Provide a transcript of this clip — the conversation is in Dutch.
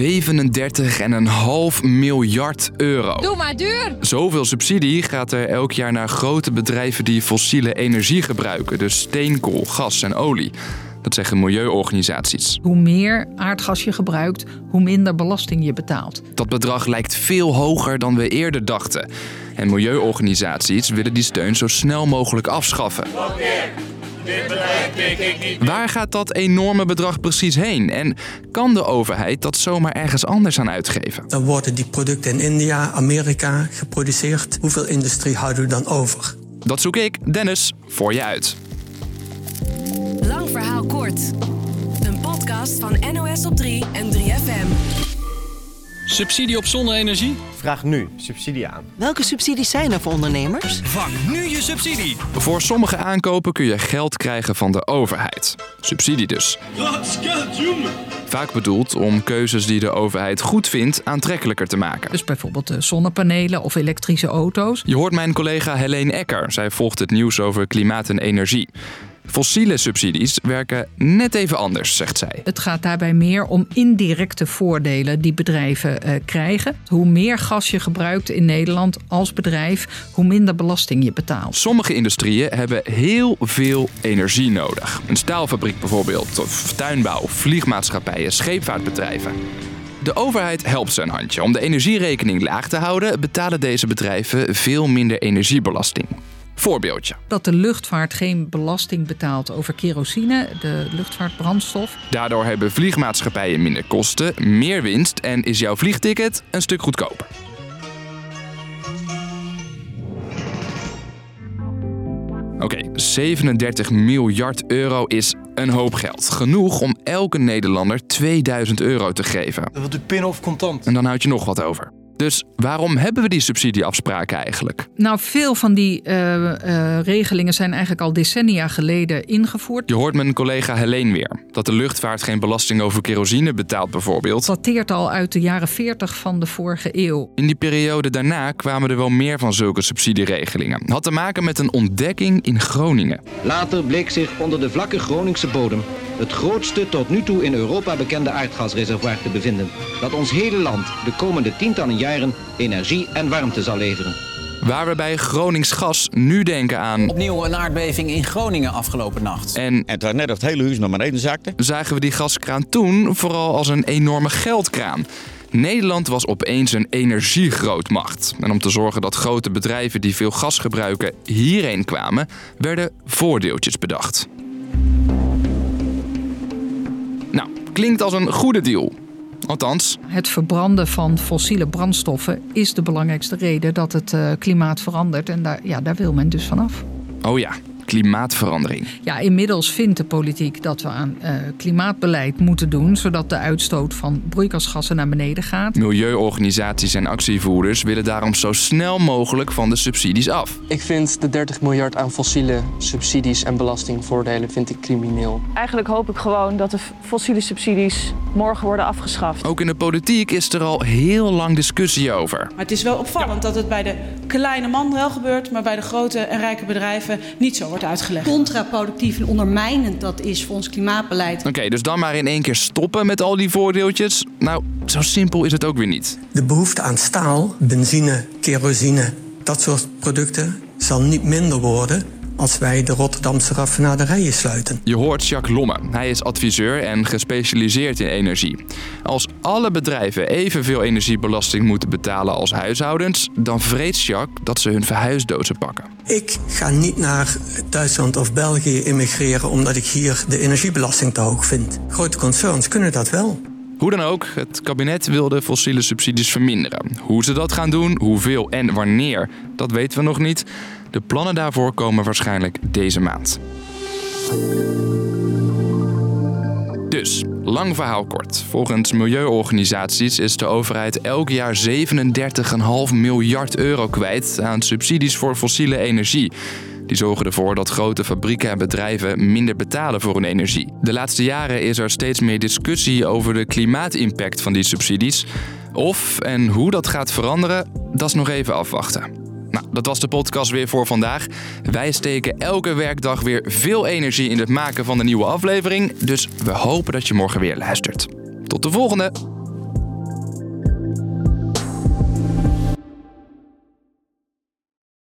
37,5 miljard euro. Doe maar duur! Zoveel subsidie gaat er elk jaar naar grote bedrijven die fossiele energie gebruiken, dus steenkool, gas en olie. Dat zeggen milieuorganisaties. Hoe meer aardgas je gebruikt, hoe minder belasting je betaalt. Dat bedrag lijkt veel hoger dan we eerder dachten. En milieuorganisaties willen die steun zo snel mogelijk afschaffen. Waar gaat dat enorme bedrag precies heen? En kan de overheid dat zomaar ergens anders aan uitgeven? Dan worden die producten in India, Amerika geproduceerd. Hoeveel industrie houden we dan over? Dat zoek ik, Dennis, voor je uit. Lang verhaal kort. Een podcast van NOS op 3 en 3FM. Subsidie op zonne-energie? Vraag nu subsidie aan. Welke subsidies zijn er voor ondernemers? Vang nu je subsidie. Voor sommige aankopen kun je geld krijgen van de overheid. Subsidie dus. Vaak bedoeld om keuzes die de overheid goed vindt aantrekkelijker te maken. Dus bijvoorbeeld eh, zonnepanelen of elektrische auto's. Je hoort mijn collega Helene Ecker. Zij volgt het nieuws over klimaat en energie. Fossiele subsidies werken net even anders, zegt zij. Het gaat daarbij meer om indirecte voordelen die bedrijven eh, krijgen. Hoe meer gas je gebruikt in Nederland als bedrijf, hoe minder belasting je betaalt. Sommige industrieën hebben heel veel energie nodig. Een staalfabriek bijvoorbeeld, of tuinbouw, vliegmaatschappijen, scheepvaartbedrijven. De overheid helpt ze een handje. Om de energierekening laag te houden, betalen deze bedrijven veel minder energiebelasting. Voorbeeldje. Dat de luchtvaart geen belasting betaalt over kerosine, de luchtvaartbrandstof. Daardoor hebben vliegmaatschappijen minder kosten, meer winst en is jouw vliegticket een stuk goedkoper. Oké, 37 miljard euro is een hoop geld. Genoeg om elke Nederlander 2000 euro te geven. Dat u pinnen of contant? En dan houd je nog wat over. Dus waarom hebben we die subsidieafspraken eigenlijk? Nou, veel van die uh, uh, regelingen zijn eigenlijk al decennia geleden ingevoerd. Je hoort mijn collega Helene weer. Dat de luchtvaart geen belasting over kerosine betaalt bijvoorbeeld. Dat dateert al uit de jaren 40 van de vorige eeuw. In die periode daarna kwamen er wel meer van zulke subsidieregelingen. Had te maken met een ontdekking in Groningen. Later bleek zich onder de vlakke Groningse bodem het grootste tot nu toe in Europa bekende aardgasreservoir te bevinden. Dat ons hele land de komende tientallen jaren energie en warmte zal leveren. Waar we bij Gronings gas nu denken aan. Opnieuw een aardbeving in Groningen afgelopen nacht. En, het was net of het hele huis naar beneden zakte. Zagen we die gaskraan toen vooral als een enorme geldkraan. Nederland was opeens een energiegrootmacht. En om te zorgen dat grote bedrijven die veel gas gebruiken hierheen kwamen, werden voordeeltjes bedacht. Klinkt als een goede deal. Althans. Het verbranden van fossiele brandstoffen is de belangrijkste reden dat het uh, klimaat verandert. En daar, ja, daar wil men dus vanaf. Oh ja, klimaatverandering. Ja, inmiddels vindt de politiek dat we aan uh, klimaatbeleid moeten doen, zodat de uitstoot van broeikasgassen naar beneden gaat. Milieuorganisaties en actievoerders willen daarom zo snel mogelijk van de subsidies af. Ik vind de 30 miljard aan fossiele subsidies en belastingvoordelen vind ik crimineel. Eigenlijk hoop ik gewoon dat de fossiele subsidies morgen worden afgeschaft. Ook in de politiek is er al heel lang discussie over. Maar het is wel opvallend dat het bij de kleine man wel gebeurt, maar bij de grote en rijke bedrijven niet zo wordt uitgelegd. Contraproductief en ondermijnend dat is voor ons klimaatbeleid. Oké, okay, dus dan maar in één keer stoppen met al die voordeeltjes? Nou, zo simpel is het ook weer niet. De behoefte aan staal, benzine, kerosine, dat soort producten zal niet minder worden als wij de Rotterdamse raffinaderijen sluiten. Je hoort Jacques Lomme. Hij is adviseur en gespecialiseerd in energie. Als alle bedrijven evenveel energiebelasting moeten betalen als huishoudens, dan vreest Jacques dat ze hun verhuisdozen pakken. Ik ga niet naar Duitsland of België immigreren omdat ik hier de energiebelasting te hoog vind. Grote concerns kunnen dat wel. Hoe dan ook, het kabinet wil de fossiele subsidies verminderen. Hoe ze dat gaan doen, hoeveel en wanneer, dat weten we nog niet. De plannen daarvoor komen waarschijnlijk deze maand. Dus, lang verhaal kort. Volgens milieuorganisaties is de overheid elk jaar 37,5 miljard euro kwijt aan subsidies voor fossiele energie. Die zorgen ervoor dat grote fabrieken en bedrijven minder betalen voor hun energie. De laatste jaren is er steeds meer discussie over de klimaatimpact van die subsidies. Of en hoe dat gaat veranderen, dat is nog even afwachten. Nou, dat was de podcast weer voor vandaag. Wij steken elke werkdag weer veel energie in het maken van de nieuwe aflevering. Dus we hopen dat je morgen weer luistert. Tot de volgende!